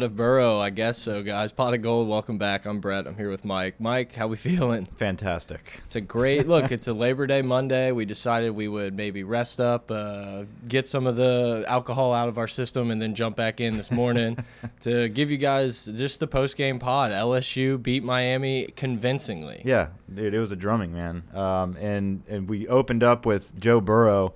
Pot of Burrow, I guess so, guys. Pot of Gold, welcome back. I'm Brett. I'm here with Mike. Mike, how we feeling? fantastic. It's a great look. It's a Labor Day Monday. We decided we would maybe rest up, uh, get some of the alcohol out of our system, and then jump back in this morning to give you guys just the post game pod. LSU beat Miami convincingly. Yeah, dude, it was a drumming, man. Um, and and we opened up with Joe Burrow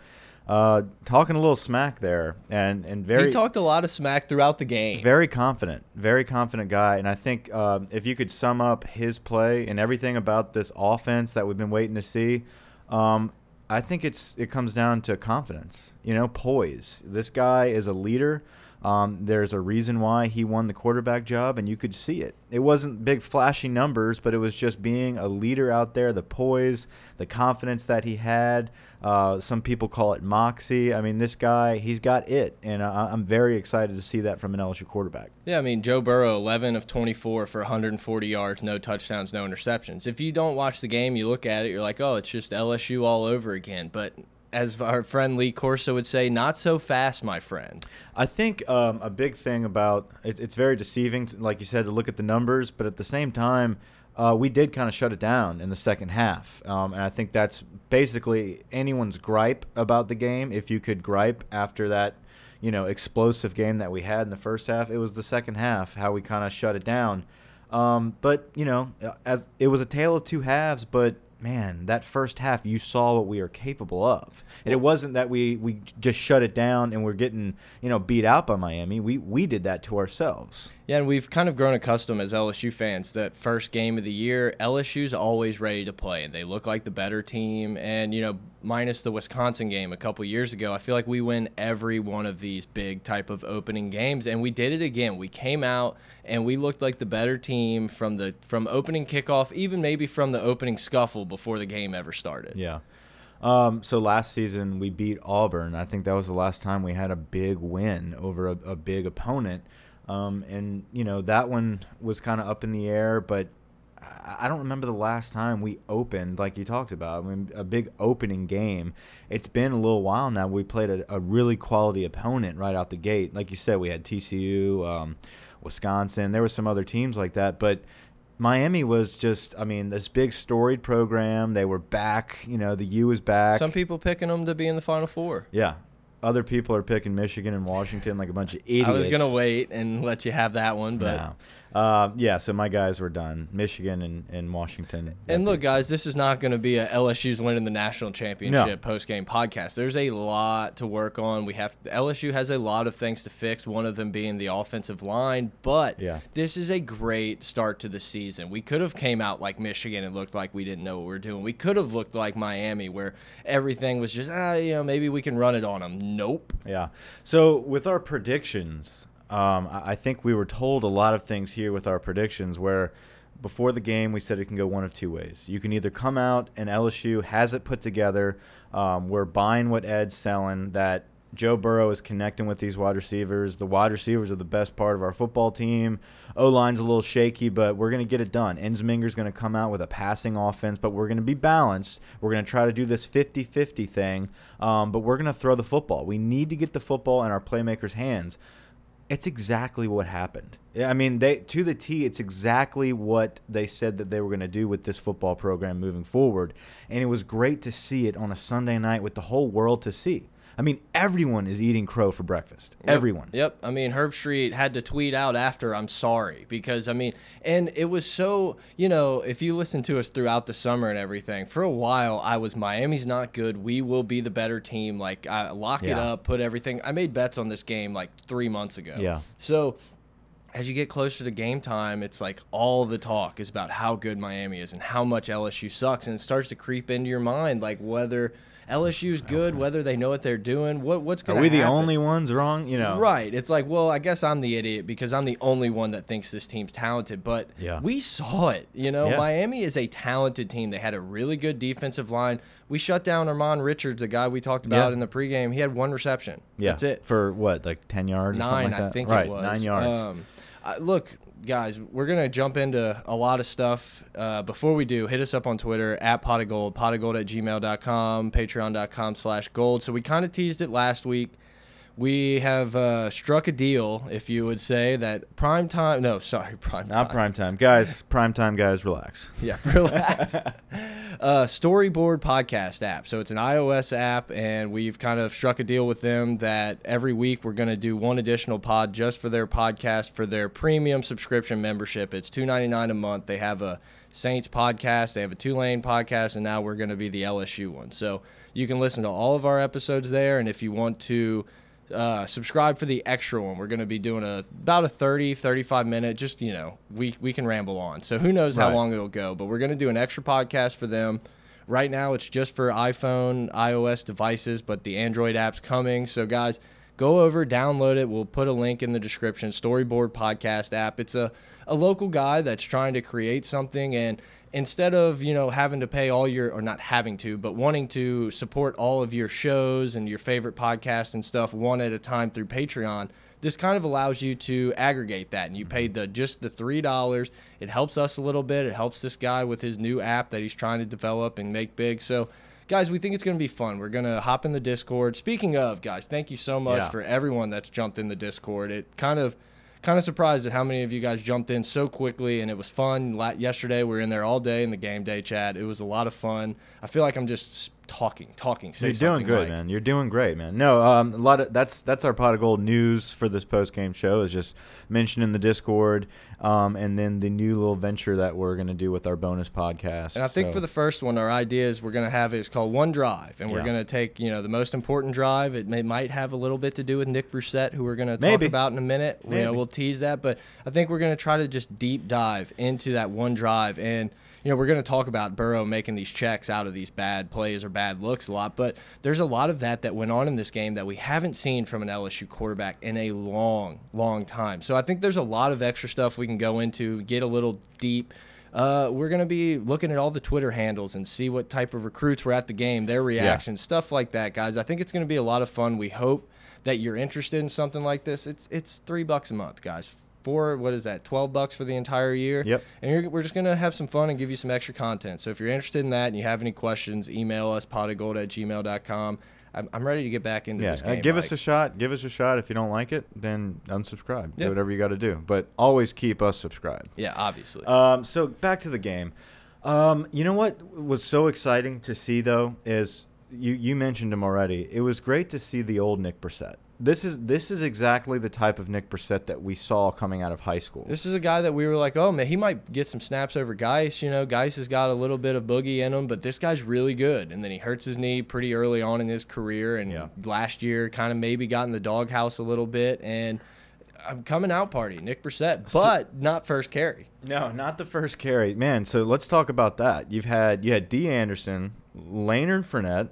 uh, talking a little smack there, and and very he talked a lot of smack throughout the game. Very confident, very confident guy, and I think um, if you could sum up his play and everything about this offense that we've been waiting to see, um, I think it's it comes down to confidence. You know, poise. This guy is a leader. Um, there's a reason why he won the quarterback job, and you could see it. It wasn't big, flashy numbers, but it was just being a leader out there, the poise, the confidence that he had. Uh, some people call it moxie. I mean, this guy, he's got it, and I, I'm very excited to see that from an LSU quarterback. Yeah, I mean, Joe Burrow, 11 of 24 for 140 yards, no touchdowns, no interceptions. If you don't watch the game, you look at it, you're like, oh, it's just LSU all over again. But as our friend Lee Corso would say, not so fast, my friend. I think um, a big thing about it, it's very deceiving, to, like you said, to look at the numbers, but at the same time, uh, we did kind of shut it down in the second half, um, and I think that's basically anyone's gripe about the game. If you could gripe after that, you know, explosive game that we had in the first half, it was the second half how we kind of shut it down. Um, but you know, as it was a tale of two halves, but man, that first half you saw what we are capable of. And it wasn't that we we just shut it down and we're getting, you know, beat out by Miami. We we did that to ourselves. Yeah, and we've kind of grown accustomed as LSU fans that first game of the year, LSU's always ready to play, and they look like the better team. And you know, minus the Wisconsin game a couple years ago, I feel like we win every one of these big type of opening games, and we did it again. We came out and we looked like the better team from the from opening kickoff, even maybe from the opening scuffle before the game ever started. Yeah. Um, so last season we beat Auburn. I think that was the last time we had a big win over a, a big opponent. Um, and you know that one was kind of up in the air, but I don't remember the last time we opened like you talked about. I mean, a big opening game. It's been a little while now. We played a, a really quality opponent right out the gate. Like you said, we had TCU, um, Wisconsin. There were some other teams like that, but Miami was just. I mean, this big storied program. They were back. You know, the U was back. Some people picking them to be in the Final Four. yeah. Other people are picking Michigan and Washington like a bunch of idiots. I was gonna wait and let you have that one, but. No. Uh, yeah, so my guys were done. Michigan and, and Washington. And look, guys, this is not going to be a LSU's winning the national championship post game podcast. There's a lot to work on. We have LSU has a lot of things to fix. One of them being the offensive line, but Yeah. this is a great start to the season. We could have came out like Michigan and looked like we didn't know what we were doing. We could have looked like Miami, where everything was just ah, you know, maybe we can run it on them. Nope. Yeah. So with our predictions, um, I think we were told a lot of things here with our predictions where before the game we said it can go one of two ways. You can either come out and LSU has it put together. Um, we're buying what Ed's selling that Joe Burrow is connecting with these wide receivers. The wide receivers are the best part of our football team. O line's a little shaky, but we're going to get it done. Ensminger's going to come out with a passing offense, but we're going to be balanced. We're going to try to do this 50 50 thing, um, but we're going to throw the football. We need to get the football in our playmakers' hands. It's exactly what happened. I mean, they to the T. It's exactly what they said that they were going to do with this football program moving forward, and it was great to see it on a Sunday night with the whole world to see. I mean, everyone is eating crow for breakfast. Yep. Everyone. Yep. I mean, Herbstreit had to tweet out after, I'm sorry. Because, I mean, and it was so, you know, if you listen to us throughout the summer and everything, for a while, I was Miami's not good. We will be the better team. Like, I lock it up, put everything. I made bets on this game like three months ago. Yeah. So, as you get closer to game time, it's like all the talk is about how good Miami is and how much LSU sucks. And it starts to creep into your mind, like whether LSU's good, whether they know what they're doing, what what's Are going to we the only ones wrong? You know. Right. It's like, well, I guess I'm the idiot because I'm the only one that thinks this team's talented. But Yeah. we saw it. You know, Yeah. Miami is a talented team. They had a really good defensive line. We shut down Ahmmon Richards, the guy we talked about Yeah. in the pregame. He had one reception. Yeah. That's it. For what, like 10 yards or something Nine, like that? I think right, it was. nine yards. Um, I, look, guys, we're gonna jump into a lot of stuff. Uh, before we do, hit us up on Twitter at pot of gold, pot of gold at gmail.com, patreon.com slash gold. So we kind of teased it last week. We have uh, struck a deal, if you would say, that prime time. No, sorry, prime Not prime time. Guys, prime time guys, relax. Yeah, relax. uh, Storyboard podcast app. So it's an iOS app, and we've kind of struck a deal with them that every week we're going to do one additional pod just for their podcast for their premium subscription membership. It's two ninety nine a month. They have a Saints podcast, they have a Tulane podcast, and now we're going to be the LSU one. So you can listen to all of our episodes there, and if you want to uh, subscribe for the extra one. We're going to be doing a about a 30, 35 minute. Just you know, we we can ramble on. So who knows how long it'll go? But we're going to do an extra podcast for them. Right now, it's just for iPhone, iOS devices, but the Android app's coming. So guys, go over, download it. We'll put a link in the description. Storyboard podcast app. It's a a local guy that's trying to create something and instead of you know having to pay all your or not having to but wanting to support all of your shows and your favorite podcasts and stuff one at a time through patreon this kind of allows you to aggregate that and you pay the just the three dollars it helps us a little bit it helps this guy with his new app that he's trying to develop and make big so guys we think it's going to be fun. We're going to hop in the discord. Speaking of guys thank you so much Yeah. for everyone that's jumped in the discord. It kind of kind of surprised at how many of you guys jumped in so quickly and it was fun. La- yesterday we were in there all day in the game day chat. It was a lot of fun. I feel like i'm just talking talking say You're doing good, Mike. man. You're doing great, man. No, um, a lot of that's that's our pot of gold news for this post game show is just mentioned in the Discord, um, and then the new little venture that we're gonna do with our bonus podcast. And I think So- for the first one, our idea is we're going to have it's called One Drive, and we're going to take you know the most important drive. It may, might have a little bit to do with Nick Brossette, who we're going to talk about in a minute. You know, we'll tease that, but I think we're going to try to just deep dive into that one drive and. You know, we're going to talk about Burrow making these checks out of these bad plays or bad looks a lot, but there's a lot of that that went on in this game that we haven't seen from an LSU quarterback in a long, long time. So I think there's a lot of extra stuff we can go into, get a little deep. Uh, we're going to be looking at all the Twitter handles and see what type of recruits were at the game, their reactions, stuff like that, guys. I think it's going to be a lot of fun. We hope that you're interested in something like this. It's it's three bucks a month, guys. Four, what is that? Twelve bucks for the entire year. Yep. And you're, we're just going to have some fun and give you some extra content. So if you're interested in that and you have any questions, email us potofgold at gmail.com. I'm, I'm ready to get back into yeah, this uh, game. give us a shot. Give us a shot. If you don't like it, then unsubscribe. Yep. Do whatever you got to do, but always keep us subscribed. yeah, obviously. Um, so back to the game. Um, you know what was so exciting to see though is you you mentioned him already. It was great to see the old Nick Brossette. This is this is exactly the type of Nick Brossette that we saw coming out of high school. This is a guy that we were like, oh man, he might get some snaps over Guice. You know, Guice has got a little bit of boogie in him, but this guy's really good. And then he hurts his knee pretty early on in his career, and Yeah. last year kind of maybe got in the doghouse a little bit. And I'm coming out party, Nick Brossette, but not first carry. No, not the first carry, man. So let's talk about that. You've had you had D Anderson, Lanard Fournette.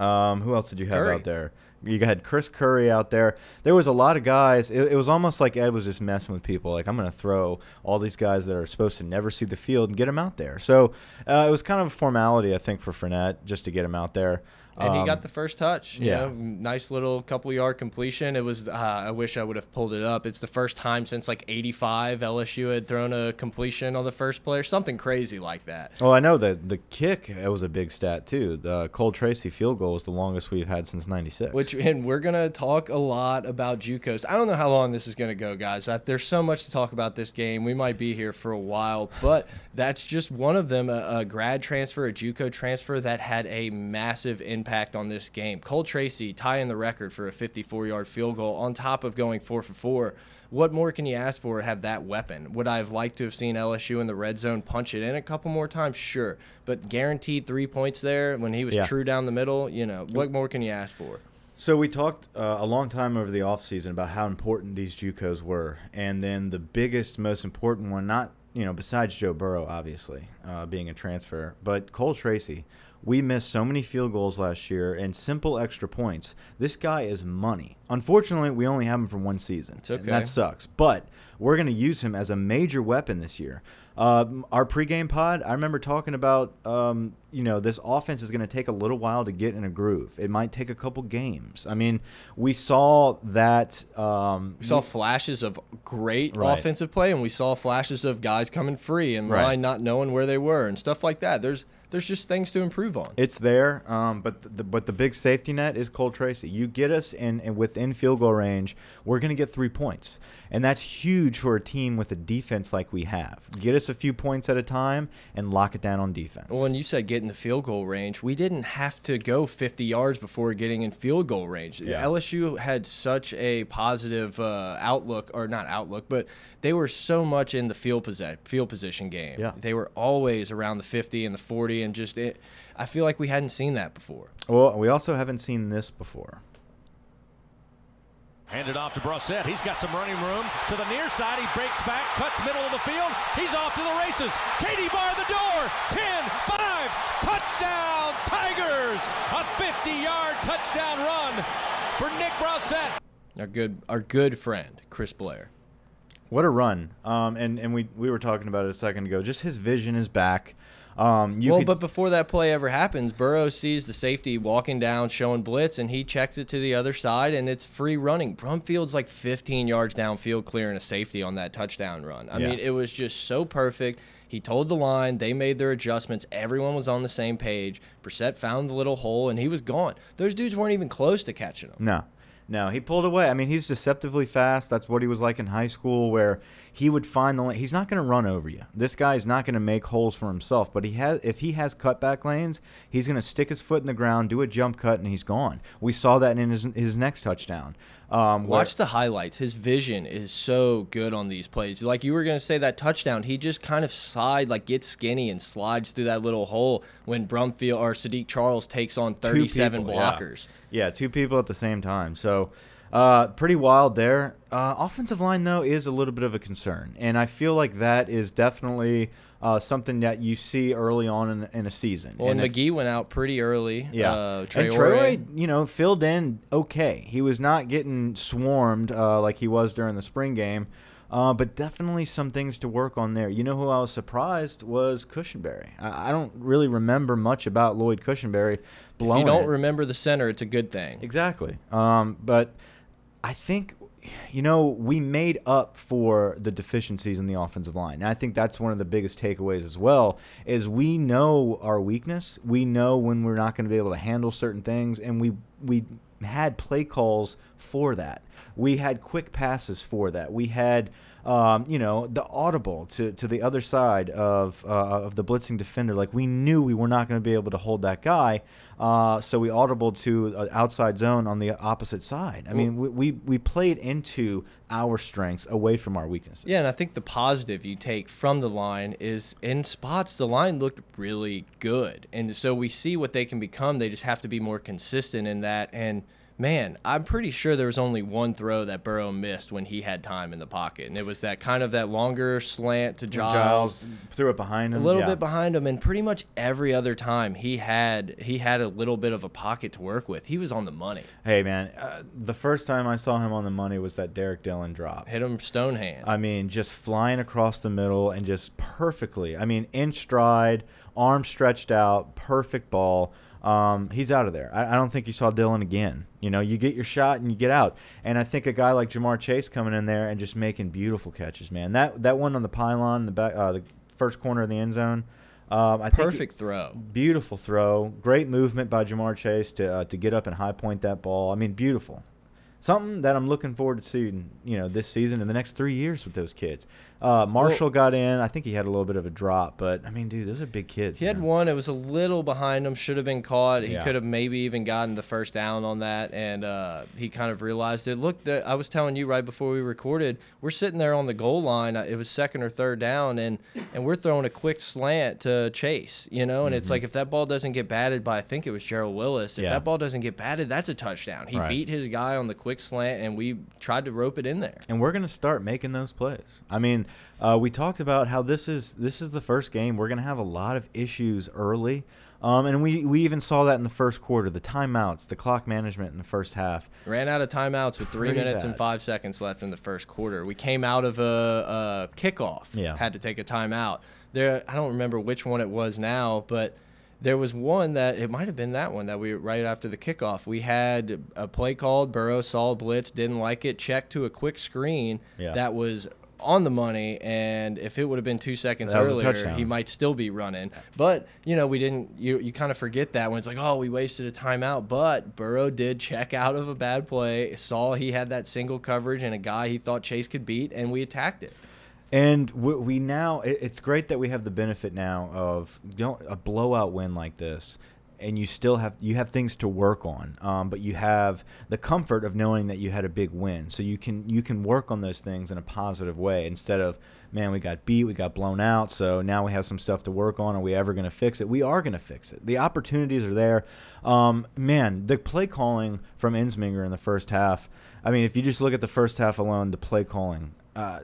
Um, who else did you have Curry. out there? You had Chris Curry out there. There was a lot of guys. It, it was almost like Ed was just messing with people. Like I'm going to throw all these guys that are supposed to never see the field and get them out there. So uh, it was kind of a formality, I think, for Fournette just to get him out there. And he Um, got the first touch. You yeah. know, nice little couple yard completion. It was. Uh, I wish I would have pulled it up. It's the first time since like '85 LSU had thrown a completion on the first player. Something crazy like that. Well, I know that the kick it was a big stat too. The Cole Tracy field goal was the longest we've had since '96. Which which and we're gonna talk a lot about JUCOs. I don't know how long this is gonna go, guys. There's so much to talk about this game. We might be here for a while, but that's just one of them. A, a grad transfer, a JUCO transfer that had a massive impact on this game. Cole Tracy tying the record for a 54-yard field goal on top of going four for four what more can you ask for? Have that weapon? Would I have liked to have seen LSU in the red zone punch it in a couple more times? Sure, but guaranteed three points there when he was Yeah. true down the middle. You know, what more can you ask for? So we talked uh, a long time over the offseason about how important these JUCOs were, and then the biggest, most important one, not you know, besides Joe Burrow, obviously uh, being a transfer, but Cole Tracy. We missed so many field goals last year and simple extra points. This guy is money. Unfortunately, we only have him for one season. It's and okay. that sucks. But we're going to use him as a major weapon this year. Um, our pregame pod, I remember talking about, um, you know, this offense is going to take a little while to get in a groove. It might take a couple games. I mean, we saw that. Um, We saw flashes of great Right. offensive play, and we saw flashes of guys coming free and Right. line not knowing where they were and stuff like that. There's there's just things to improve on. It's there, um, but the, but the big safety net is Cole Tracy. You get us in, in within field goal range, we're going to get three points, and that's huge for a team with a defense like we have. Get us a few points at a time and lock it down on defense. Well, when you said get in the field goal range, we didn't have to go 50 yards before getting in field goal range. Yeah. LSU had such a positive uh, outlook, or not outlook, but they were so much in the field, possess field position game. Yeah. They were always around the 50 and the 40, and just it. I feel like we hadn't seen that before. well, we also haven't seen this before. Handed off to Brossette. He's got some running room to the near side. He breaks back, cuts middle of the field. He's off to the races. Katie bar the door. 10, 5, touchdown Tigers. A 50-yard touchdown run for Nick Brossette. Our good, our good friend Chris Blair. What a run! Um, and and we we were talking about it a second ago. Just his vision is back. Um, you well, could, but before that play ever happens, Burrow sees the safety walking down, showing blitz, and he checks it to the other side, and it's free running. Brumfield's like 15 yards downfield, clearing a safety on that touchdown run. I Yeah. mean, it was just so perfect. He told the line, they made their adjustments. Everyone was on the same page. Brossette found the little hole, and he was gone. Those dudes weren't even close to catching him. No, no, he pulled away. I mean, he's deceptively fast. That's what he was like in high school, where he would find the lane. He's not going to run over you. This guy is not going to make holes for himself. But he has, if he has cutback lanes, he's going to stick his foot in the ground, do a jump cut, and he's gone. We saw that in his his next touchdown. Um, where- Watch the highlights. His vision is so good on these plays. Like you were going to say that touchdown, he just kind of slide, like gets skinny and slides through that little hole when Brumfield or Saahdiq Charles takes on 37 people, yeah. blockers. Yeah. two people at the same time. So, uh, pretty wild there. Uh, offensive line though is a little bit of a concern, and I feel like that is definitely uh, something that you see early on in, in a season. Well, and Magee went out pretty early. Yeah, Uh, and Traore, you know, filled in okay. He was not getting swarmed uh, like he was during the spring game, uh, but definitely some things to work on there. You know who I was surprised was Cushenberry. I, I don't really remember much about Lloyd Cushenberry. if you don't it. remember the center, it's a good thing. Exactly. Um, but I think, you know, we made up for the deficiencies in the offensive line. And I think that's one of the biggest takeaways as well. Is we know our weakness. We know when we're not going to be able to handle certain things, and we we had play calls for that. We had quick passes for that. We had. Um, you know the audible to, to the other side of uh, of the blitzing defender. Like we knew we were not going to be able to hold that guy, uh, so we audible to an outside zone on the opposite side. I mean, we, we we played into our strengths away from our weaknesses. Yeah, and I think the positive you take from the line is in spots the line looked really good. And so we see what they can become. They just have to be more consistent in that. And man, I'm pretty sure there was only one throw that Burrow missed when he had time in the pocket. And it was that kind of that longer slant to Giles. Giles threw it behind him, A little yeah. bit behind him, and pretty much every other time he had he had a little bit of a pocket to work with. He was on the money. Hey man, uh, the first time I saw him on the money was that Derrick Dillon drop. Hit him stone hand. I mean, just flying across the middle and just perfectly. I mean, in stride, arm stretched out, perfect ball. Um, he's out of there. I, I don't think you saw Dillon again. You know, you get your shot and you get out. And I think a guy like Ja'Marr Chase coming in there and just making beautiful catches, man. That that one on the pylon, the back, uh, the first corner of the end zone. Um, I think Perfect throw. Beautiful throw. Great movement by Ja'Marr Chase to uh, to get up and high point that ball. I mean, beautiful. Something that I'm looking forward to seeing, you know, this season and the next three years with those kids. Uh, Marshall well, got in. I think he had a little bit of a drop, but I mean, dude, those are big kids. He man. had one. It was a little behind him. Should have been caught. He yeah. could have maybe even gotten the first down on that, and uh, he kind of realized it. Look, the, I was telling you right before we recorded, we're sitting there on the goal line. It was second or third down, and and we're throwing a quick slant to Chase, you know, and mm -hmm. it's Mm-hmm. like if that ball doesn't get batted by, I think it was Gerald Willis. If yeah. that ball doesn't get batted, that's a touchdown. He right. beat his guy on the quick slant, and we tried to rope it in there. And we're gonna start making those plays. I mean. Uh, we talked about how this is this is the first game we're going to have a lot of issues early, um, and we we even saw that in the first quarter. The timeouts, the clock management in the first half. Ran out of timeouts with three Pretty minutes bad. and five seconds left in the first quarter. We came out of a, a kickoff. Yeah. Had to take a timeout. There, I don't remember which one it was now, but there was one that it might have been that one that we right after the kickoff we had a play called burrow saw a blitz didn't like it checked to a quick screen Yeah. that was on the money and if it would have been two seconds earlier he might still be running. But you know we didn't you, you kind of forget that when it's like oh we wasted a timeout. But burrow did check out of a bad play saw he had that single coverage and a guy he thought chase could beat and we attacked it. And we, we now, it, it's great that we have the benefit now of you know, a blowout win like this, and you still have you have things to work on, um, but you have the comfort of knowing that you had a big win, so you can you can work on those things in a positive way instead of man we got beat, we got blown out, so now we have some stuff to work on. Are we ever going to fix it? We are going to fix it. The opportunities are there. Um, man, the play calling from Ensminger in the first half. I mean, if you just look at the first half alone, the play calling. Uh,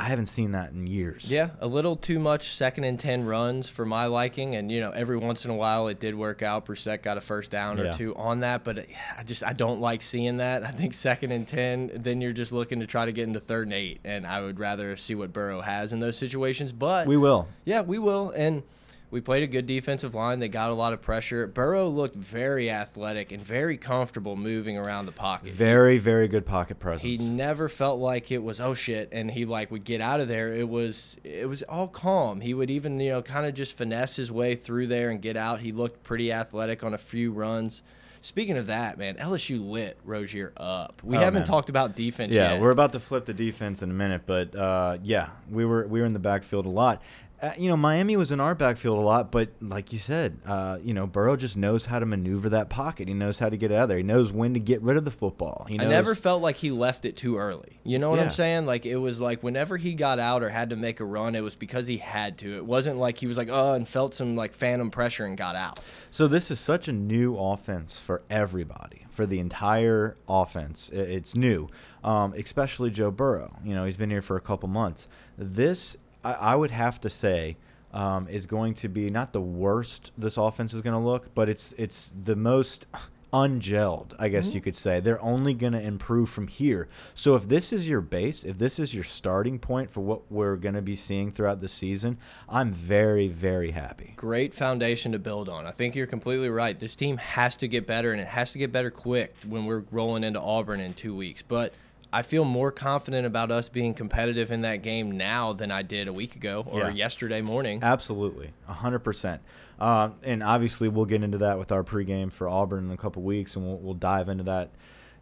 I haven't seen that in years. Yeah, a little too much second and ten runs for my liking, and you know every once in a while it did work out. Brossette got a first down Yeah. or two on that, but uh, I just I don't like seeing that. I think second and ten, then you're just looking to try to get into third and eight, and I would rather see what Burrow has in those situations. But We will. yeah, we will, and we played a good defensive line. They got a lot of pressure. Burrow looked very athletic and very comfortable moving around the pocket. Very, very good pocket presence. He never felt like it was oh shit, and he like would get out of there. It was it was all calm. He would even you know kind of just finesse his way through there and get out. He looked pretty athletic on a few runs. Speaking of that, man, LSU lit Rosier up. We Oh, haven't man. talked about defense yet. yeah, yet. we're about to flip the defense in a minute, but uh, yeah, we were we were in the backfield a lot. Uh, you know, Miami was in our backfield a lot, but like you said, uh, you know, Burrow just knows how to maneuver that pocket. He knows how to get out of there. He knows when to get rid of the football. He I never felt like he left it too early. You know what Yeah. I'm saying? Like it was like whenever he got out or had to make a run, it was because he had to. It wasn't like he was like oh and felt some like phantom pressure and got out. So this is such a new offense for everybody, for the entire offense. It's new, um, especially Joe Burrow. You know, he's been here for a couple months. This, I, I would have to say, um, is going to be not the worst this offense is going to look, but it's it's the most ungelled, I guess you could say. They're only going to improve from here. So if this is your base, if this is your starting point for what we're going to be seeing throughout the season, I'm very, very happy. great foundation to build on. I think you're completely right. This team has to get better, and it has to get better quick when we're rolling into Auburn in two weeks. But I feel more confident about us being competitive in that game now than I did a week ago or Yeah. yesterday morning. Absolutely, hundred percent. Um, and obviously, we'll get into that with our pregame for Auburn in a couple weeks, and we'll, we'll dive into that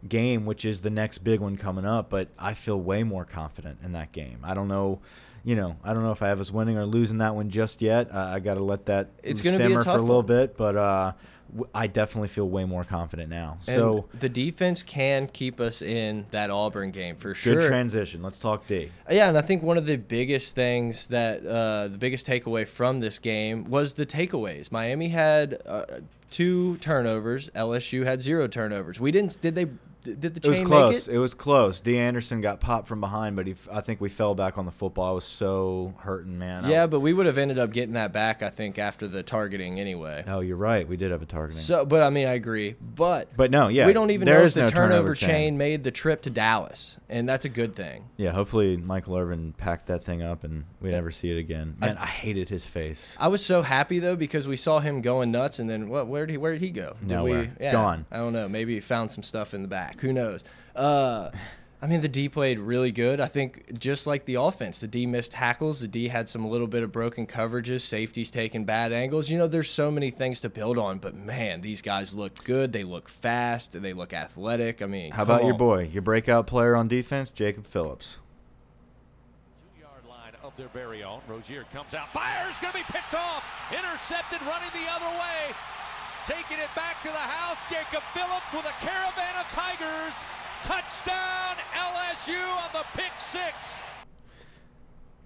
game, which is the next big one coming up. But I feel way more confident in that game. I don't know, you know, I don't know if I have us winning or losing that one just yet. Uh, I got to let that It's gonna be a simmer for a little one. bit, but uh, I definitely feel way more confident now. And so the defense can keep us in that Auburn game for good sure. transition. Let's talk D. Yeah, and I think one of the biggest things that uh, the biggest takeaway from this game was the takeaways. Miami had uh, two turnovers. LSU had zero turnovers. We didn't. Did they? Did the It was close. make it? was close. D. Anderson got popped from behind, but he, f- I think we fell back on the football. I was so hurting, man. Yeah, was- but we would have ended up getting that back. I think after the targeting anyway. Oh, you're right. We did have a targeting. So, but I mean, I agree. But but no, yeah. we don't even there know if the no turnover, chain. made the trip to Dallas, and that's a good thing. Yeah, hopefully Michael Irvin packed that thing up and we never see it again. Man, I, hated his face. I was so happy though because we saw him going nuts, and then what? Where did he? Where did he go? Did Nowhere. We, yeah, Gone. I don't know. Maybe he found some stuff in the back. Who knows? Uh, I mean, the D played really good. I think just like the offense, the D missed tackles. The D had some little bit of broken coverages, safeties taking bad angles. You know, there's so many things to build on, but man, these guys look good. They look fast. They look athletic. I mean, How come about your boy, your breakout player on defense, Jacob Phillips? Two-yard line of their very own. Rosier comes out, fires, going to be picked off, intercepted, running the other way, taking it back to the house. Jacob Phillips with a caravan of Tigers. Touchdown LSU on the pick six.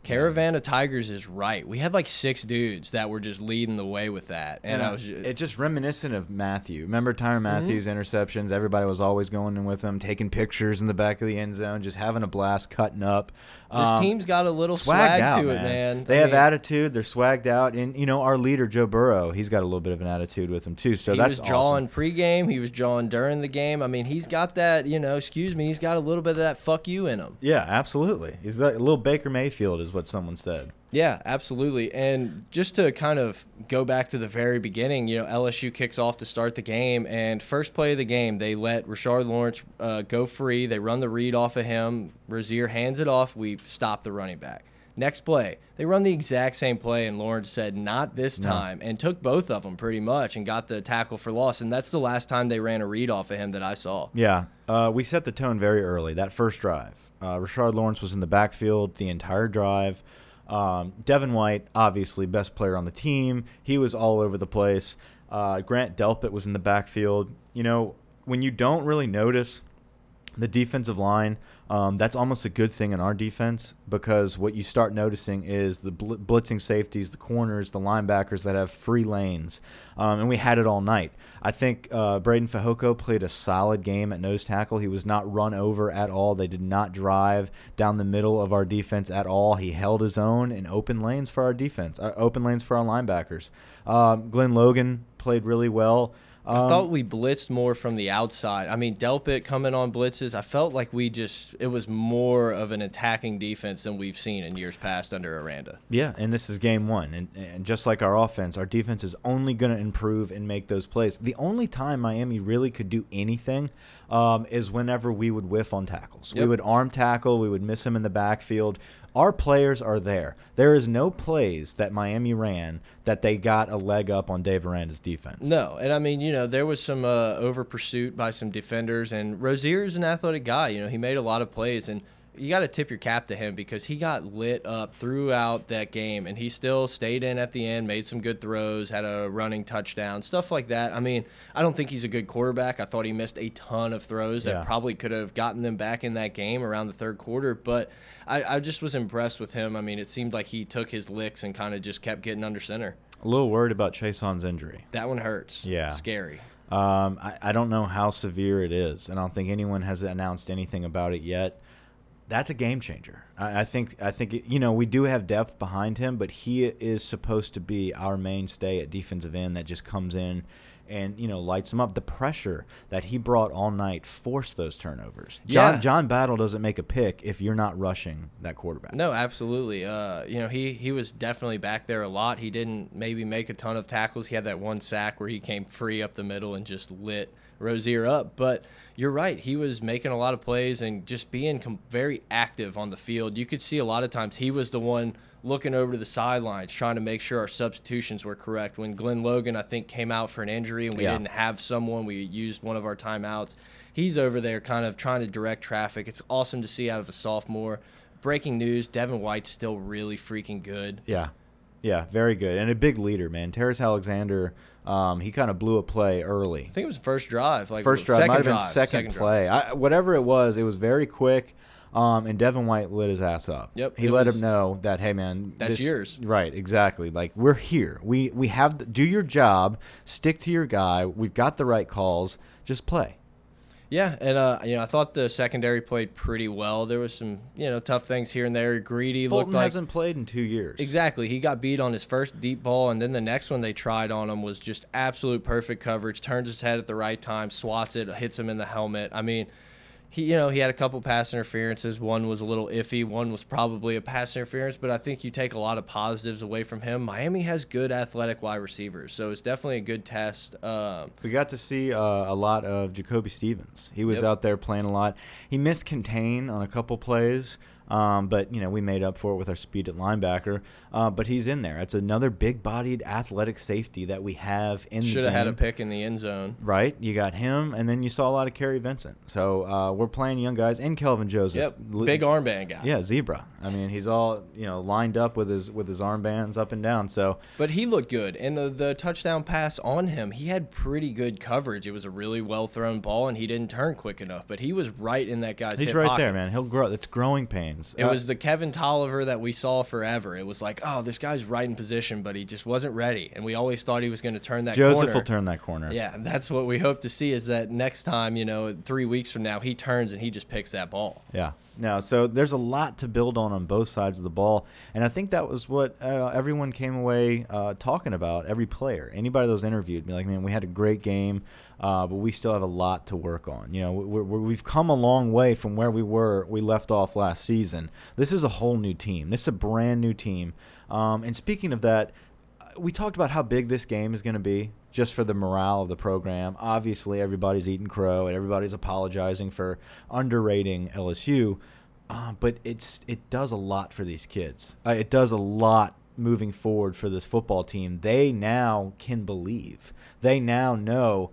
Caravan of Tigers is right. We had like six dudes that were just leading the way with that, and, I was just, it's just reminiscent of Mathieu. Remember Tyrann Mathieu's interceptions? Everybody was always going in with him, taking pictures in the back of the end zone, just having a blast, cutting up. This Um, team's got a little swag out, to it, man. They I have mean- attitude. They're swagged out, and you know our leader Joe Burrow. He's got a little bit of an attitude with him too. So he that's was jawing awesome. pregame. He was jawing during the game. I mean, he's got that. You know, excuse me, he's got a little bit of that "fuck you" in him. Yeah, absolutely. He's like a little Baker Mayfield, what someone said. Yeah, absolutely. And just to kind of go back to the very beginning, you know, LSU kicks off to start the game, and first play of the game, they let Rashard Lawrence uh, go free. They run the read off of him. Rosier hands it off. We stop the running back. Next play, they run the exact same play, and Lawrence said, "Not this time," and took both of them pretty much, and got the tackle for loss. And that's the last time they ran a read off of him that I saw. Yeah, uh, we set the tone very early. That first drive, uh, Rashard Lawrence was in the backfield the entire drive. Um, Devin White, obviously best player on the team, he was all over the place. Uh, Grant Delpit was in the backfield. You know, when you don't really notice the defensive line, um, that's almost a good thing in our defense because what you start noticing is the bl blitzing safeties, the corners, the linebackers that have free lanes, um, and we had it all night. I think uh, Breiden Fehoko played a solid game at nose tackle. He was not run over at all. They did not drive down the middle of our defense at all. He held his own in open lanes for our defense, uh, open lanes for our linebackers. Um, Glenn Logan played really well. I Um, thought we blitzed more from the outside. I mean, Delpit coming on blitzes, I felt like we just, it was more of an attacking defense than we've seen in years past under Aranda. Yeah, and this is game one. And, and just like our offense, our defense is only going to improve and make those plays. The only time Miami really could do anything um, is whenever we would whiff on tackles. We would arm tackle, we would miss him in the backfield. Our players are there. There is no plays that Miami ran that they got a leg up on Dave Aranda's defense. No, and I mean, you know, there was some uh, over pursuit by some defenders, and Rosier is an athletic guy. You know, he made a lot of plays, and you got to tip your cap to him because he got lit up throughout that game, and he still stayed in at the end, made some good throws, had a running touchdown, stuff like that. I mean, I don't think he's a good quarterback. I thought he missed a ton of throws Yeah. that probably could have gotten them back in that game around the third quarter, but I, I just was impressed with him. I mean, it seemed like he took his licks and kind of just kept getting under center. A little worried about Chaisson's injury. That one hurts. Yeah. Scary. Um, I, I don't know how severe it is, and I don't think anyone has announced anything about it yet. That's a game changer. I, I think. I think it, you know we do have depth behind him, but he is supposed to be our mainstay at defensive end that just comes in and you know lights them up. The pressure that he brought all night forced those turnovers. John Yeah. John Battle doesn't make a pick if you're not rushing that quarterback. No, absolutely. Uh, you know, he he was definitely back there a lot. He didn't maybe make a ton of tackles. He had that one sack where he came free up the middle and just lit Rosier up. But you're right. He was making a lot of plays and just being com very active on the field. You could see a lot of times he was the one looking over to the sidelines trying to make sure our substitutions were correct. When Glenn Logan, I think, came out for an injury and we Yeah. didn't have someone, we used one of our timeouts. He's over there kind of trying to direct traffic. It's awesome to see out of a sophomore. Breaking news: Devin White's still really freaking good. Yeah, yeah, very good and a big leader, man. Terrace Alexander, um, he kind of blew a play early. I think it was first drive, like First drive second might have been drive, second, play. I, whatever it was, it was very quick. Um, and Devin White lit his ass up. Yep, he let was- him know that hey man, That's this- yours. Right, exactly. Like we're here. We we have the, do your job. Stick to your guy. We've got the right calls. Just play. Yeah, and uh, you know, I thought the secondary played pretty well. There was some, you know, tough things here and there. Greedy Fulton looked like hasn't played in two years. Exactly. He got beat on his first deep ball, and then the next one they tried on him was just absolute perfect coverage. Turns his head at the right time, swats it, hits him in the helmet. I mean, he you know he had a couple pass interferences. One was a little iffy. One was probably a pass interference. But I think you take a lot of positives away from him. Miami has good athletic wide receivers, so it's definitely a good test. Um, We got to see uh, a lot of Jacoby Stevens. He was Yep. out there playing a lot. He missed contain on a couple plays, um, but you know we made up for it with our speed at linebacker. Uh, but he's in there. It's another big-bodied, athletic safety that we have in. The should have had a pick in the end zone. Right, you got him, and then you saw a lot of Kary Vincent. So uh, we're playing young guys, and Kelvin Joseph. Yep, big armband guy. Yeah, zebra. I mean, he's all you know lined up with his with his armbands up and down. So But he looked good, and the, the touchdown pass on him, he had pretty good coverage. It was a really well thrown ball, and he didn't turn quick enough. But he was right in that guy's. he's right pocket. there, man. He'll grow. It's growing pains. It Uh, was the Kevin Toliver that we saw forever. It was like, oh, this guy's right in position, but he just wasn't ready, and we always thought he was going to turn that. Joseph corner. will turn that corner. Yeah, and that's what we hope to see. Is that next time, you know, three weeks from now, he turns and he just picks that ball. Yeah. No, so there's a lot to build on on both sides of the ball, and I think that was what uh, everyone came away uh, talking about. Every player, anybody that was interviewed, be like, "Man, we had a great game, uh, but we still have a lot to work on." You know, we're, we've come a long way from where we were. We left off last season. This is a whole new team. This is a brand new team. Um, and speaking of that, we talked about how big this game is going to be just for the morale of the program. Obviously, everybody's eating crow and everybody's apologizing for underrating LSU, uh, but it's it does a lot for these kids. Uh, it does a lot moving forward for this football team. They now can believe. They now know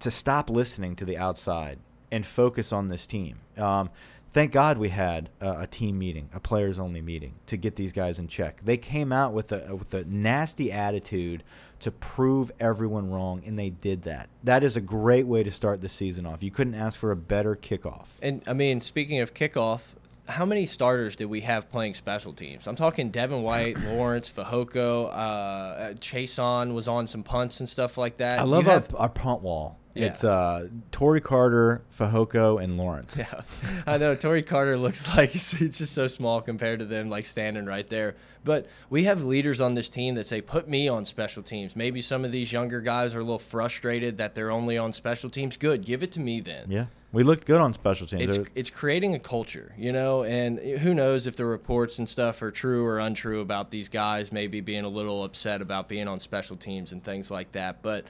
to stop listening to the outside and focus on this team. Um, thank God we had a, a team meeting, a players only meeting to get these guys in check. They came out with a with a nasty attitude to prove everyone wrong, and they did that. That is a great way to start the season off. You couldn't ask for a better kickoff. And I mean, speaking of kickoff, how many starters did we have playing special teams? I'm talking Devin White, Lawrence, Fehoko, uh, Chaisson was on some punts and stuff like that. I You love our, have- our punt wall. Yeah. It's uh, Tory Carter, Fehoko, and Lawrence. Yeah, I know. Tory Carter looks like he's he's just so small compared to them, like standing right there. But we have leaders on this team that say, "Put me on special teams." Maybe some of these younger guys are a little frustrated that they're only on special teams. Good, give it to me then. Yeah, we looked good on special teams. It's it's creating a culture, you know, and who knows if the reports and stuff are true or untrue about these guys maybe being a little upset about being on special teams and things like that. But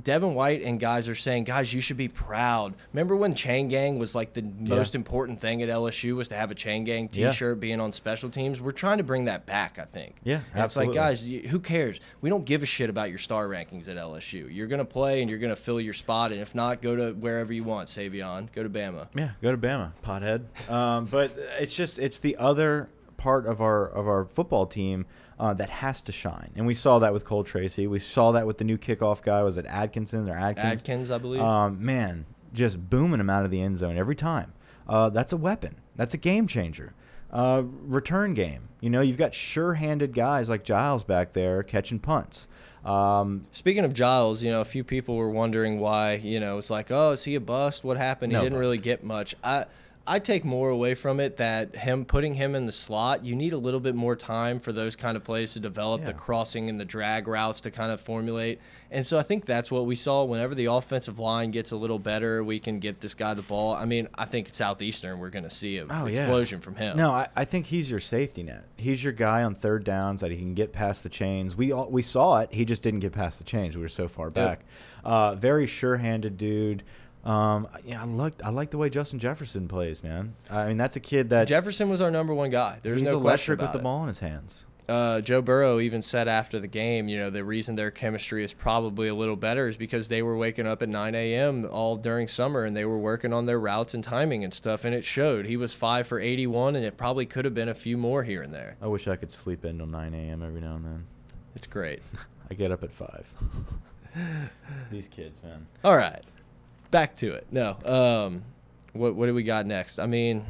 Devin White and guys are saying, guys, you should be proud. Remember when Chain Gang was like the most important thing at LSU was to have a Chain Gang T-shirt being on special teams? We're trying to bring that back, I think. Yeah, And it's like, guys, you- who cares? We don't give a shit about your star rankings at LSU. You're gonna play and you're gonna fill your spot, and if not, go to wherever you want. Saivion, go to Bama. Yeah, go to Bama, pothead. Um, but it's just it's the other part of our of our football team uh, that has to shine, and we saw that with Cole Tracy. We saw that with the new kickoff guy. Was it Atkinson or Adkins? Adkins, I believe. Um, man, just booming him out of the end zone every time. Uh, that's a weapon. That's a game changer. Uh, return game. You know, you've got sure-handed guys like Giles back there catching punts. Um, Speaking of Giles, you know, a few people were wondering why, you know, it's like, oh, is he a bust? What happened? He No didn't really get much. I I take more away from it that him putting him in the slot, you need a little bit more time for those kind of plays to develop, the crossing and the drag routes to kind of formulate. And so I think that's what we saw. Whenever the offensive line gets a little better, we can get this guy the ball. I mean, I think Southeastern, we're going to see an Oh, yeah. explosion from him. No, I, I think he's your safety net. He's your guy on third downs that he can get past the chains. We all, we saw it. He just didn't get past the chains. We were so far back. Uh, very sure-handed dude. Um, yeah, I like I like the way Justin Jefferson plays, man. I mean, that's a kid that Jefferson was our number one guy. There's he's no question electric with the ball in his hands. uh, Joe Burrow even said after the game, you know, the reason their chemistry is probably a little better is because they were waking up at 9 a.m. all during summer and they were working on their routes and timing and stuff, and it showed. He was five for 81, and it probably could have been a few more here and there. I wish I could sleep in till 9 a.m. every now and then. It's great. I get up at five. These kids, man. all right, back to it. No, um, what what do we got next? I mean.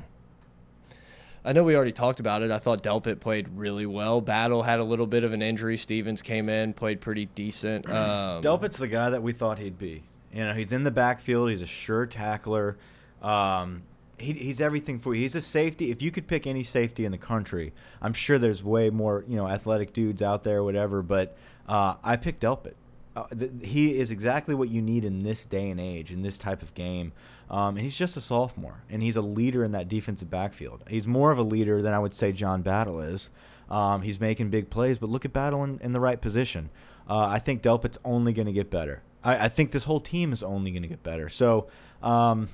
I know we already talked about it. I thought Delpit played really well. Battle had a little bit of an injury. Stevens came in, played pretty decent. Um, Delpit's the guy that we thought he'd be. You know, he's in the backfield. He's a sure tackler. Um, he, he's everything for you. He's a safety. If you could pick any safety in the country, I'm sure there's way more you know athletic dudes out there, whatever. But uh, I picked Delpit. Uh, th he is exactly what you need in this day and age, in this type of game. Um, and he's just a sophomore, and he's a leader in that defensive backfield. He's more of a leader than I would say John Battle is. Um, he's making big plays, but look at Battle in, in the right position. Uh, I think Delpit's only going to get better. I, I, think this whole team is only going to get better. So, um,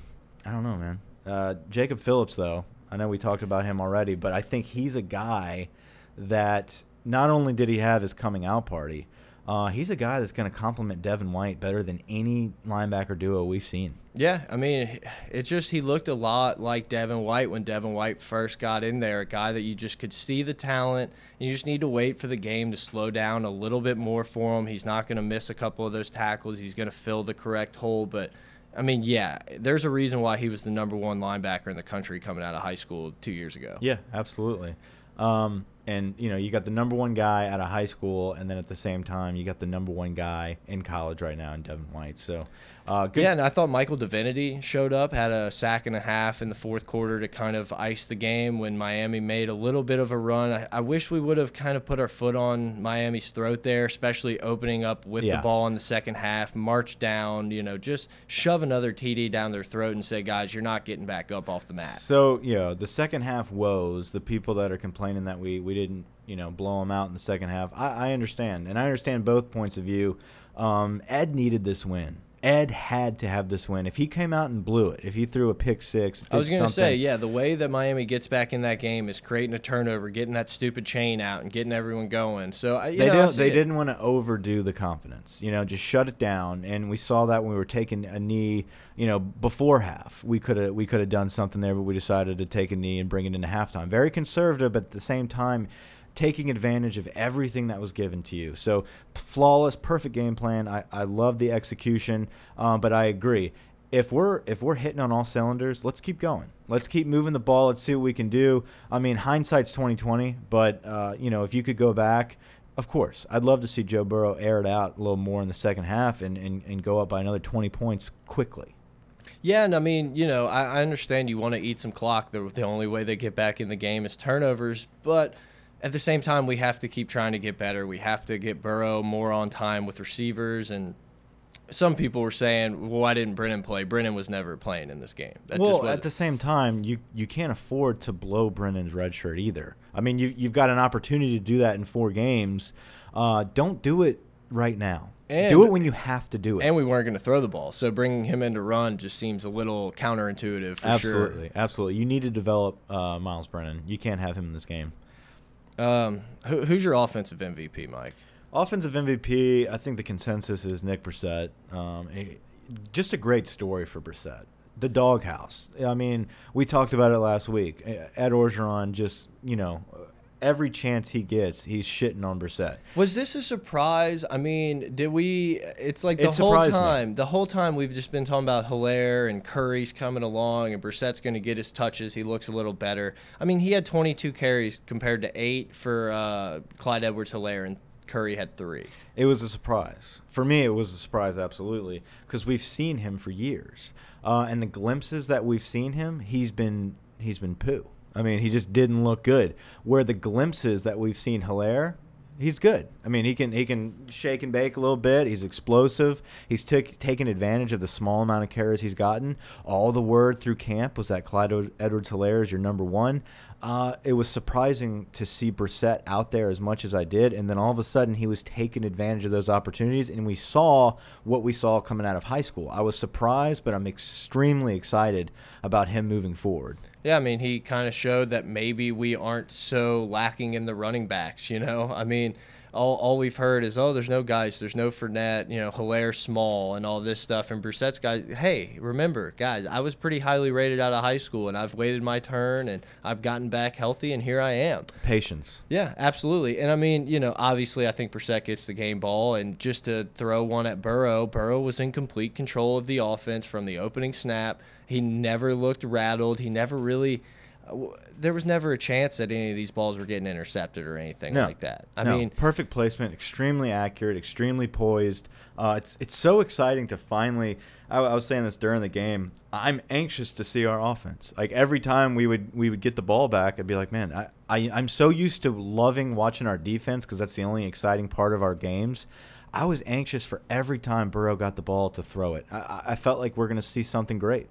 I don't know, man. Uh, Jacob Phillips, though, I know we talked about him already, but I think he's a guy that not only did he have his coming out party, uh, he's a guy that's going to complement Devin White better than any linebacker duo we've seen. Yeah, I mean, it just he looked a lot like Devin White when Devin White first got in there. A guy that you just could see the talent. you just need to wait for the game to slow down a little bit more for him. He's not going to miss a couple of those tackles. He's going to fill the correct hole. But I mean, yeah, there's a reason why he was the number one linebacker in the country coming out of high school two years ago. Yeah, absolutely. Um, and you know you got the number one guy out of high school, and then at the same time you got the number one guy in college right now in Devin White. So uh, good. Yeah, and I thought Michael Divinity showed up, had a sack and a half in the fourth quarter to kind of ice the game when Miami made a little bit of a run. I, I wish we would have kind of put our foot on Miami's throat there, especially opening up with yeah. the ball in the second half, march down, you know, just shove another TD down their throat and say, guys, you're not getting back up off the mat. So, you know, the second half woes, the people that are complaining that we, we didn't, you know, blow them out in the second half, I, I understand. And I understand both points of view. Um, Ed needed this win. Ed had to have this win. If he came out and blew it, if he threw a pick six, I was going to say, yeah, the way that Miami gets back in that game is creating a turnover, getting that stupid chain out, and getting everyone going. So they know, they didn't want to overdo the confidence. You know, just shut it down. And we saw that when we were taking a knee. You know, before half, we could have we could have done something there, but we decided to take a knee and bring it into halftime. Very conservative, but at the same time taking advantage of everything that was given to you. So flawless, perfect game plan. I, I love the execution, um, but I agree. If we're if we're hitting on all cylinders, let's keep going. Let's keep moving the ball. Let's see what we can do. I mean, hindsight's twenty twenty, but uh, you know, if you could go back, of course, I'd love to see Joe Burrow air it out a little more in the second half and, and, and go up by another twenty points quickly. Yeah, and I mean, you know, I, I understand you want to eat some clock. The, the only way they get back in the game is turnovers, but at the same time, we have to keep trying to get better. We have to get Burrow more on time with receivers. And some people were saying, well, why didn't Brennan play? Brennan was never playing in this game. That well, at the same time, you, you can't afford to blow Brennan's red shirt either. I mean, you, you've got an opportunity to do that in four games. Uh, don't do it right now. And, do it when you have to do it. And we weren't going to throw the ball, so bringing him in to run just seems a little counterintuitive. absolutely, sure. absolutely. You need to develop uh, Myles Brennan. You can't have him in this game. Um, who, who's your offensive MVP, Mike? Offensive MVP, I think the consensus is Nick Brossette. Um, a, just a great story for Brossette. The doghouse. I mean, we talked about it last week. Ed Orgeron just, you know, every chance he gets, he's shitting on Brossette. Was this a surprise? I mean, did we? It's like the it whole time. Me. The whole time we've just been talking about Hilaire and Curry's coming along, and Brossette's going to get his touches. He looks a little better. I mean, he had 22 carries compared to eight for uh, Clyde Edwards-Hilaire and Curry had three. It was a surprise for me. It was a surprise, absolutely, because we've seen him for years, uh, and the glimpses that we've seen him, he's been he's been poo. I mean, he just didn't look good. Where the glimpses that we've seen Hilaire, he's good. I mean, he can he can shake and bake a little bit. He's explosive. He's took taken advantage of the small amount of carries he's gotten. All the word through camp was that Clyde Edwards Hilaire is your number one. Uh, it was surprising to see Brossette out there as much as I did, and then all of a sudden he was taking advantage of those opportunities, and we saw what we saw coming out of high school. I was surprised, but I'm extremely excited about him moving forward. Yeah, I mean, he kind of showed that maybe we aren't so lacking in the running backs. You know, I mean all, all we've heard is, oh, there's no guys, there's no Fournette, you know, Hilaire Small and all this stuff. And Brossette's guys, hey, remember, guys, I was pretty highly rated out of high school and I've waited my turn and I've gotten back healthy and here I am. Patience. Yeah, absolutely. And I mean, you know, obviously I think Brossette gets the game ball and just to throw one at Burrow, Burrow was in complete control of the offense from the opening snap. He never looked rattled. He never really – there was never a chance that any of these balls were getting intercepted or anything no. like that. I no. mean, perfect placement, extremely accurate, extremely poised. Uh, it's it's so exciting to finally. I, I, was saying this during the game. I'm anxious to see our offense. Like every time we would we would get the ball back, I'd be like, man, I, I I'm so used to loving watching our defense because that's the only exciting part of our games. I was anxious for every time Burrow got the ball to throw it. I, I felt like we're going to see something great.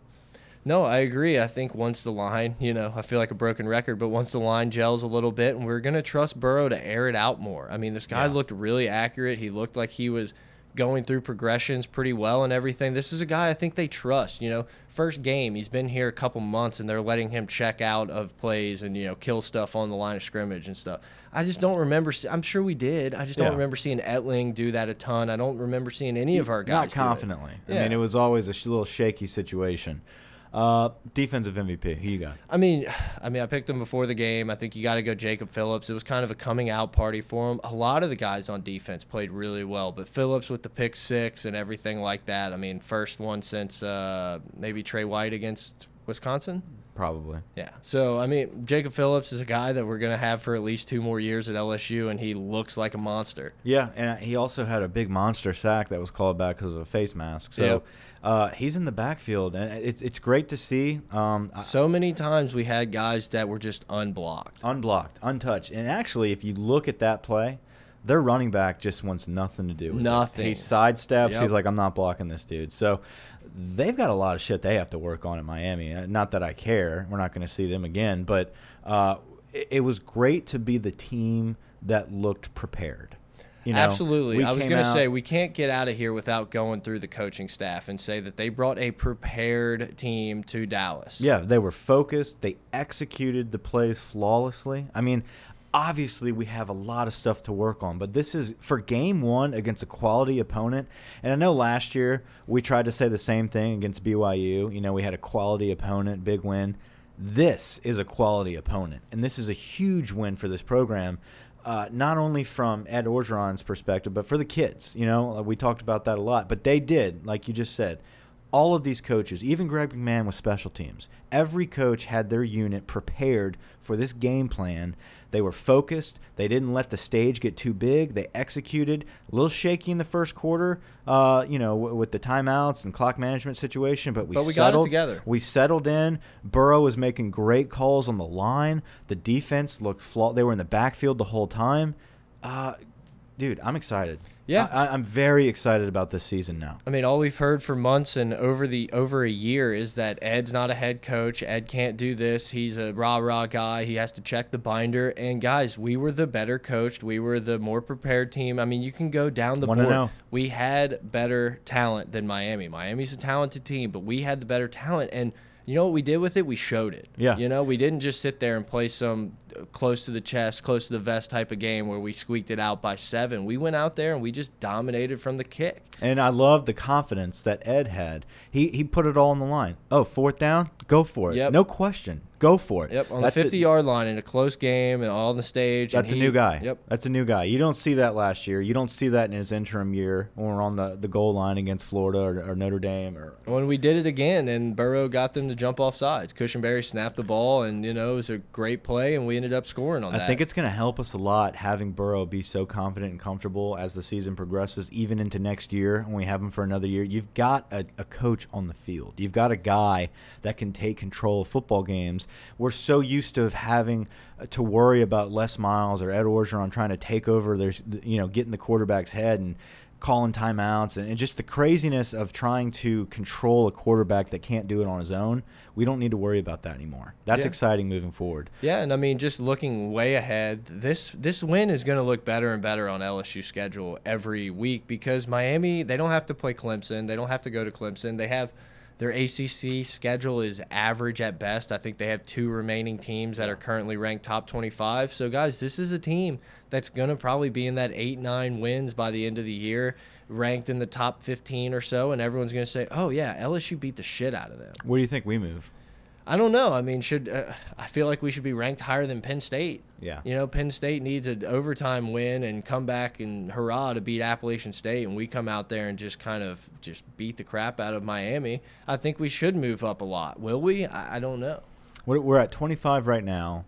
No, I agree. I think once the line, you know, I feel like a broken record, but once the line gels a little bit, and we're going to trust Burrow to air it out more. I mean, this guy Yeah. looked really accurate. He looked like he was going through progressions pretty well and everything. This is a guy I think they trust. You know, first game, he's been here a couple months, and they're letting him check out of plays and, you know, kill stuff on the line of scrimmage and stuff. I just don't remember. I'm sure we did. I just don't remember seeing Etling do that a ton. I don't remember seeing any of our guys. Not confidently. I Yeah. mean, it was always a sh little shaky situation. Uh, defensive MVP. Who you got? I mean, I mean, I picked him before the game. I think you got to go Jacob Phillips. It was kind of a coming out party for him. A lot of the guys on defense played really well, but Phillips with the pick six and everything like that. I mean, first one since uh, maybe Trey White against Wisconsin. Probably. Yeah. So I mean, Jacob Phillips is a guy that we're gonna have for at least two more years at LSU, and he looks like a monster. Yeah, and he also had a big monster sack that was called back because of a face mask. So Yep. Uh, he's in the backfield, and it's it's great to see. Um, So many times we had guys that were just unblocked. unblocked, untouched, and actually, if you look at that play, their running back just wants nothing to do with Nothing. it. He sidesteps. Yep. He's like, I'm not blocking this dude. So they've got a lot of shit they have to work on at Miami. Uh, Not that I care. We're not going to see them again, but uh, it, it was great to be the team that looked prepared. You know, Absolutely. I was going to say we can't get out of here without going through the coaching staff and say that they brought a prepared team to Dallas. Yeah, they were focused. They executed the plays flawlessly. I mean, obviously we have a lot of stuff to work on, but this is for game 1 against a quality opponent. And I know last year we tried to say the same thing against BYU. You know, we had a quality opponent, big win. This is a quality opponent, and this is a huge win for this program. Uh, not only from Ed Orgeron's perspective, but for the kids. You know, uh, we talked about that a lot. But they did, like you just said, all of these coaches, even Greg McMahon with special teams, every coach had their unit prepared for this game plan. They were focused. They didn't let the stage get too big. They executed. A little shaky in the first quarter, uh, you know, w with the timeouts and clock management situation, but we But we got it settled together. We settled in. Burrow was making great calls on the line. The defense looked flaw. They were in the backfield the whole time. Uh, dude, I'm excited. Yeah. I, I'm very excited about this season now. I mean, all we've heard for months and over the over a year is that Ed's not a head coach. Ed can't do this. He's a rah rah guy. He has to check the binder. And guys, we were the better coached. We were the more prepared team. I mean, you can go down the Wanna board. know. We had better talent than Miami. Miami's a talented team, but we had the better talent. And you know what we did with it? We showed it. Yeah. You know, we didn't just sit there and play some uh, close to the chest, close to the vest type of game where we squeaked it out by seven. We went out there and we just dominated from the kick. And I love the confidence that Ed had. He he put it all on the line. Oh, fourth down, go for it. Yep. No question, go for it. Yep, on That's the a- 50 yard line in a close game and all on the stage. That's a new guy. Yep. That's a new guy. You don't see that last year. You don't see that in his interim year when we're on the, the goal line against Florida or, or Notre Dame or When we did it again and Burrow got them to jump off sides, Cushenberry snapped the ball and, you know, it was a great play and we ended up scoring on that. I think it's going to help us a lot having Burrow be so confident and comfortable as the season progresses, even into next year when we have him for another year. You've got a, a coach on the field. You've got a guy that can take control of football games. We're so used to having uh, to worry about Les Miles or Ed Orgeron trying to take over their, you know, getting the quarterback's head and calling timeouts and, and just the craziness of trying to control a quarterback that can't do it on his own. We don't need to worry about that anymore. That's Yeah. exciting moving forward. Yeah, and I mean, just looking way ahead, this this win is going to look better and better on LSU schedule every week because Miami they don't have to play Clemson, they don't have to go to Clemson. They have their ACC schedule is average at best. I think they have two remaining teams that are currently ranked top 25. So guys, this is a team that's going to probably be in that 8-9 wins by the end of the year, ranked in the top 15 or so and everyone's going to say, "Oh yeah, LSU beat the shit out of them." Where do you think we move? I don't know. I mean, should uh, I feel like we should be ranked higher than Penn State? Yeah. You know, Penn State needs an overtime win and come back and hurrah to beat Appalachian State, and we come out there and just kind of just beat the crap out of Miami. I think we should move up a lot. Will we? I, I don't know. We're, we're at 25 right now.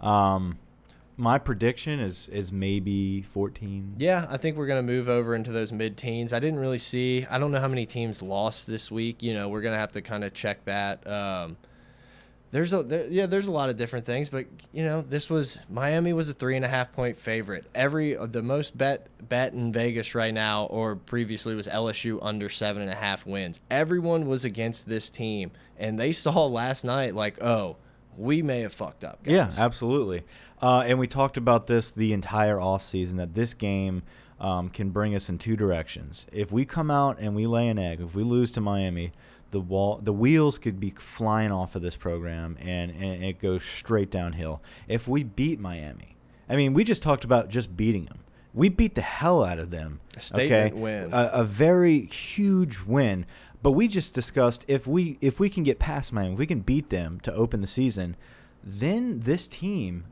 Um, my prediction is is maybe 14. Yeah, I think we're going to move over into those mid teens. I didn't really see, I don't know how many teams lost this week. You know, we're going to have to kind of check that. Um, There's a there, yeah, there's a lot of different things, but you know, this was Miami was a three and a half point favorite. Every the most bet bet in Vegas right now, or previously was LSU under seven and a half wins. Everyone was against this team, and they saw last night like, oh, we may have fucked up. Guys. Yeah, absolutely. Uh, and we talked about this the entire offseason that this game um, can bring us in two directions. If we come out and we lay an egg, if we lose to Miami, the wall, the wheels could be flying off of this program, and, and it goes straight downhill. If we beat Miami, I mean, we just talked about just beating them. We beat the hell out of them. A statement okay? win. A, a very huge win. But we just discussed if we if we can get past Miami, if we can beat them to open the season, then this team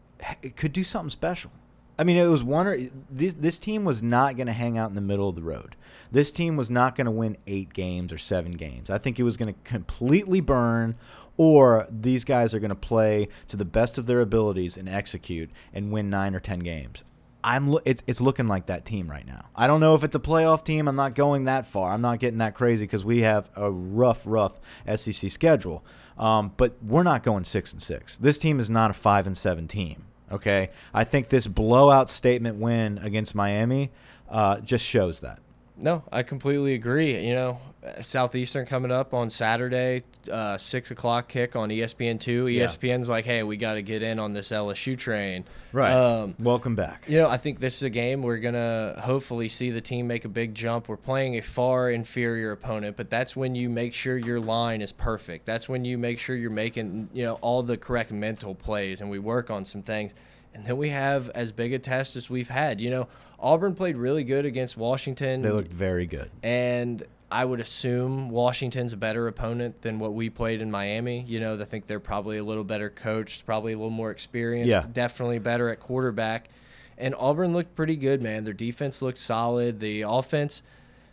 could do something special. I mean, it was one or this this team was not going to hang out in the middle of the road. This team was not going to win eight games or seven games. I think it was going to completely burn, or these guys are going to play to the best of their abilities and execute and win nine or ten games. I'm it's it's looking like that team right now. I don't know if it's a playoff team. I'm not going that far. I'm not getting that crazy because we have a rough, rough SEC schedule. Um, but we're not going six and six. This team is not a five and seven team. Okay, I think this blowout statement win against Miami uh, just shows that. No, I completely agree. You know, Southeastern coming up on Saturday, uh, six o'clock kick on ESPN two. Yeah. ESPN's like, hey, we got to get in on this LSU train. Right. Um, Welcome back. you know, I think this is a game we're gonna hopefully see the team make a big jump. We're playing a far inferior opponent, but that's when you make sure your line is perfect. That's when you make sure you're making you know all the correct mental plays, and we work on some things. And then we have as big a test as we've had. You know, Auburn played really good against Washington. They looked very good. and I would assume Washington's a better opponent than what we played in Miami. You know, I think they're probably a little better coached, probably a little more experienced, Yeah. definitely better at quarterback. And Auburn looked pretty good, man. Their defense looked solid. The offense,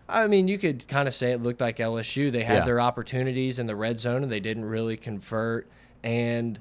I mean, you could kind of say it looked like LSU. They had Yeah. their opportunities in the red zone and they didn't really convert. And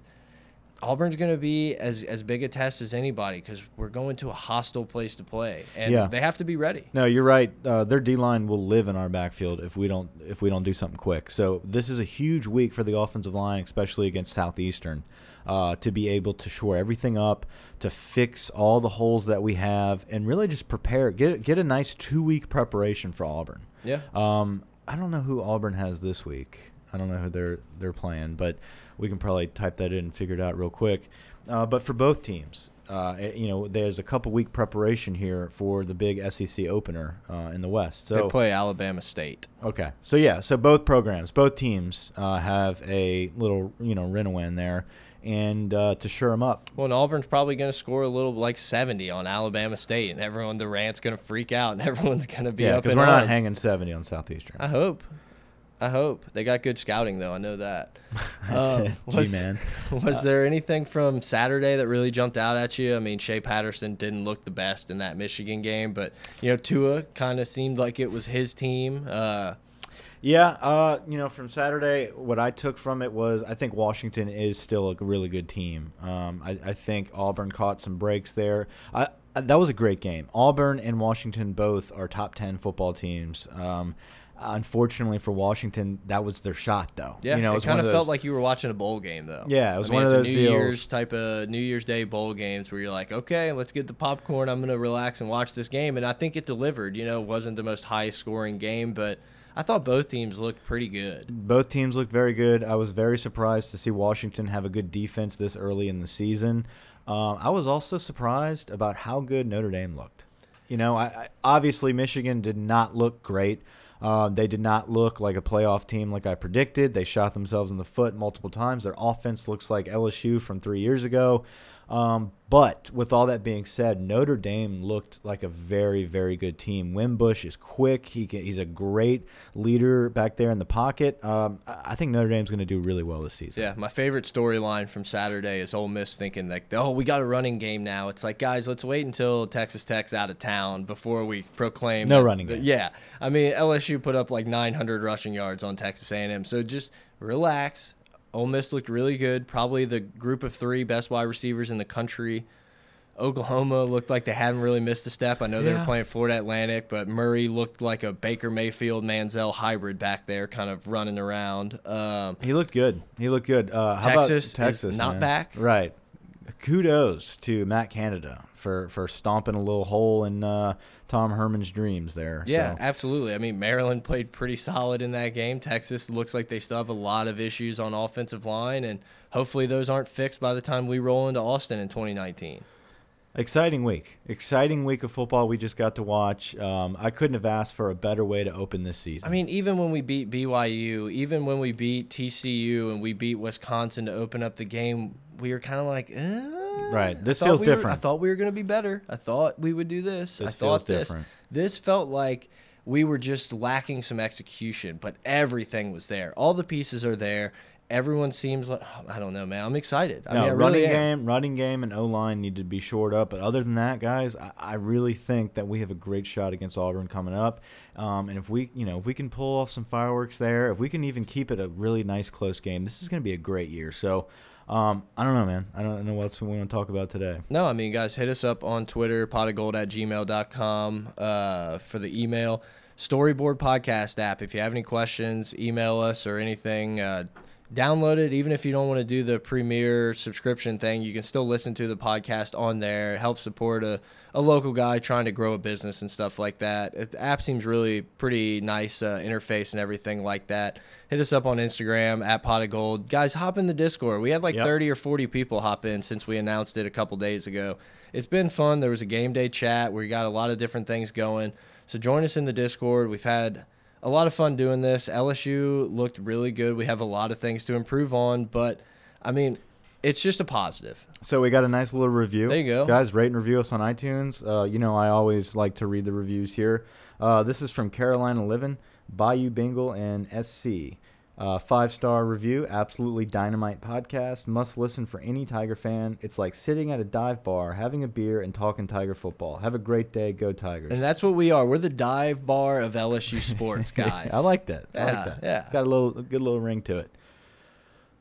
Auburn's going to be as as big a test as anybody because we're going to a hostile place to play, and Yeah. they have to be ready. No, you're right. Uh, their D line will live in our backfield if we don't if we don't do something quick. So this is a huge week for the offensive line, especially against Southeastern, uh, to be able to shore everything up, to fix all the holes that we have, and really just prepare get get a nice two week preparation for Auburn. Yeah. Um, I don't know who Auburn has this week. I don't know who they're they're playing, but we can probably type that in and figure it out real quick. Uh, but for both teams, uh, you know, there's a couple week preparation here for the big SEC opener uh, in the West. So they play Alabama State. okay, so yeah, so both programs, both teams uh, have a little you know win there, and uh, to shore them up. Well, and Auburn's probably going to score a little like 70 on Alabama State, and everyone, Durant's going to freak out, and everyone's going to be Yeah, up because we're not arms. hanging 70 on Southeastern. I hope. I hope they got good scouting though. I know that. That's Um, it, was- G-man. Was there anything from Saturday that really jumped out at you? I mean, Shea Patterson didn't look the best in that Michigan game, but you know, Tua kind of seemed like it was his team. Uh, Yeah, uh, you know, from Saturday, what I took from it was I think Washington is still a really good team. Um, I, I think Auburn caught some breaks there. I, I- that was a great game. Auburn and Washington both are top ten football teams. Um, unfortunately for Washington, that was their shot, though. yeah, you know, it was kind of those- felt like you were watching a bowl game though. Yeah, it was I mean, one of a those New deals- Year's type of New Year's Day bowl games where you're like, okay, let's get the popcorn. I'm gonna relax and watch this game, and I think it delivered. You know, it wasn't the most high scoring game, but I thought both teams looked pretty good. both teams looked very good. I was very surprised to see Washington have a good defense this early in the season. Um, I was also surprised about how good Notre Dame looked. You know, I, I, obviously Michigan did not look great. Uh, they did not look like a playoff team like I predicted. They shot themselves in the foot multiple times. Their offense looks like LSU from three years ago. Um, but with all that being said, Notre Dame looked like a very, very good team. Wimbush is quick. He can, he's a great leader back there in the pocket. Um, I think Notre Dame's going to do really well this season. Yeah, my favorite storyline from Saturday is Ole Miss thinking like, oh, we got a running game now. It's like, guys, let's wait until Texas Tech's out of town before we proclaim. No that- running that- game. Yeah, I mean LSU put up like 900 rushing yards on Texas A&M. So just relax. Ole Miss looked really good. Probably the group of three best wide receivers in the country. Oklahoma looked like they hadn't really missed a step. I know they were playing Florida Atlantic, but Murray looked like a Baker Mayfield Manziel hybrid back there, kind of running around. Um, He looked good. He looked good. Uh, how Texas about is Texas? not man? back. Right. Kudos to Matt Canada for for stomping a little hole in uh, Tom Herman's dreams there. Yeah, So, absolutely. I mean, Maryland played pretty solid in that game. Texas looks like they still have a lot of issues on offensive line, and hopefully those aren't fixed by the time we roll into Austin in 2019. Exciting week. Exciting week of football we just got to watch. Um, I couldn't have asked for a better way to open this season. I mean, even when we beat BYU, even when we beat TCU and we beat Wisconsin to open up the game, we were kind of like, eh. Right. This feels we were- different. I thought we were going to be better. I thought we would do this. I This thought feels this. different. This felt like we were just lacking some execution, but everything was there. All the pieces are there. Everyone seems like I don't know, man. I'm excited. I no, mean, I running really game, running game, and O line need to be shored up. But other than that, guys, I, I really think that we have a great shot against Auburn coming up. Um, and if we, you know, if we can pull off some fireworks there, if we can even keep it a really nice close game, this is going to be a great year. So, um, I don't know, man. I don't know what else we want to talk about today. No, I mean, guys, hit us up on Twitter, potofgold at gmail.com uh, for the email. Storyboard Podcast app. If you have any questions, email us or anything. Uh, download it. Even if you don't want to do the premiere subscription thing, you can still listen to the podcast on there. help support a, a local guy trying to grow a business and stuff like that. It, the app seems really pretty nice uh, interface and everything like that. Hit us up on Instagram at pot of gold. Guys, hop in the Discord. We had like Yep. 30 or 40 people hop in since we announced it a couple days ago. It's been fun. There was a game day chat. We got a lot of different things going. So join us in the Discord. We've had a lot of fun doing this. LSU looked really good. We have a lot of things to improve on, but I mean, it's just a positive. So we got a nice little review. There you go. guys. Rate and review us on iTunes. Uh, you know, I always like to read the reviews here. Uh, this is from Carolina Living, Bayou Bingle, and SC. Uh, five star review. Absolutely dynamite podcast. Must listen for any Tiger fan. It's like sitting at a dive bar, having a beer, and talking Tiger football. Have a great day. Go Tigers. And that's what we are. We're the dive bar of LSU sports, guys. I like that. I Yeah, like that. yeah. Got a little, a good little ring to it.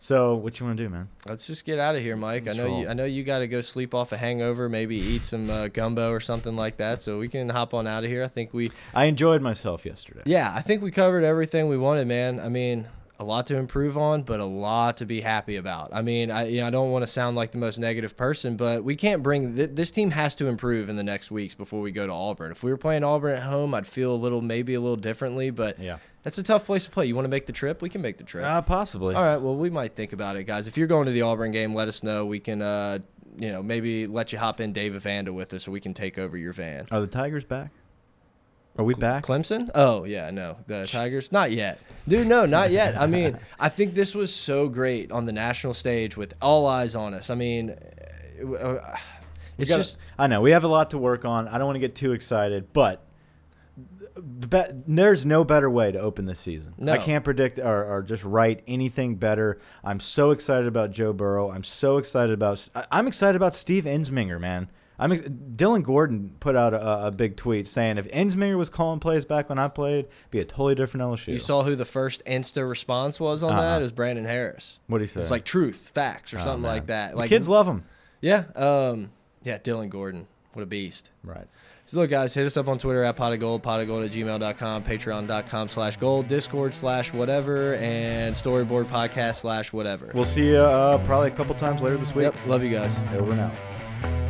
So, what you want to do, man? Let's just get out of here, Mike. I know roll. you. I know you got to go sleep off a hangover. Maybe eat some uh, gumbo or something like that. So we can hop on out of here. I think we. I enjoyed myself yesterday. Yeah, I think we covered everything we wanted, man. I mean, a lot to improve on, but a lot to be happy about. I mean, I you know, I don't want to sound like the most negative person, but we can't bring th this team has to improve in the next weeks before we go to Auburn. If we were playing Auburn at home, I'd feel a little maybe a little differently, but Yeah. that's a tough place to play. You want to make the trip? We can make the trip. Uh, possibly. All right, well, we might think about it, guys. If you're going to the Auburn game, let us know. We can uh, you know, maybe let you hop in Dave Evander with us so we can take over your van. Are the Tigers back? Are we back? Clemson? Oh yeah, no, the Tigers. Not yet, dude. No, not yet. I mean, I think this was so great on the national stage with all eyes on us. I mean, uh, uh, it's gotta- just I know we have a lot to work on. I don't want to get too excited, but be- there's no better way to open this season. No. I can't predict or, or just write anything better. I'm so excited about Joe Burrow. I'm so excited about. I'm excited about Steve Ensminger, man. I'm Dillon Gordon put out a, a big tweet saying if Ensminger was calling plays back when I played, it'd be a totally different LSU. you saw who the first Insta response was on Uh-uh. that. It was Brandon Harris. what do you say? It's like truth, facts, or Oh, something man. like that. The Like kids love him. Yeah, um, yeah. Dillon Gordon, what a beast. Right. So look, guys, hit us up on Twitter at pot of gold, pot of gold at gmail.com, patreon.com slash gold, discord slash whatever, and storyboard podcast slash whatever. We'll see you uh, probably a couple times later this week. Yep, love you guys. Over and out.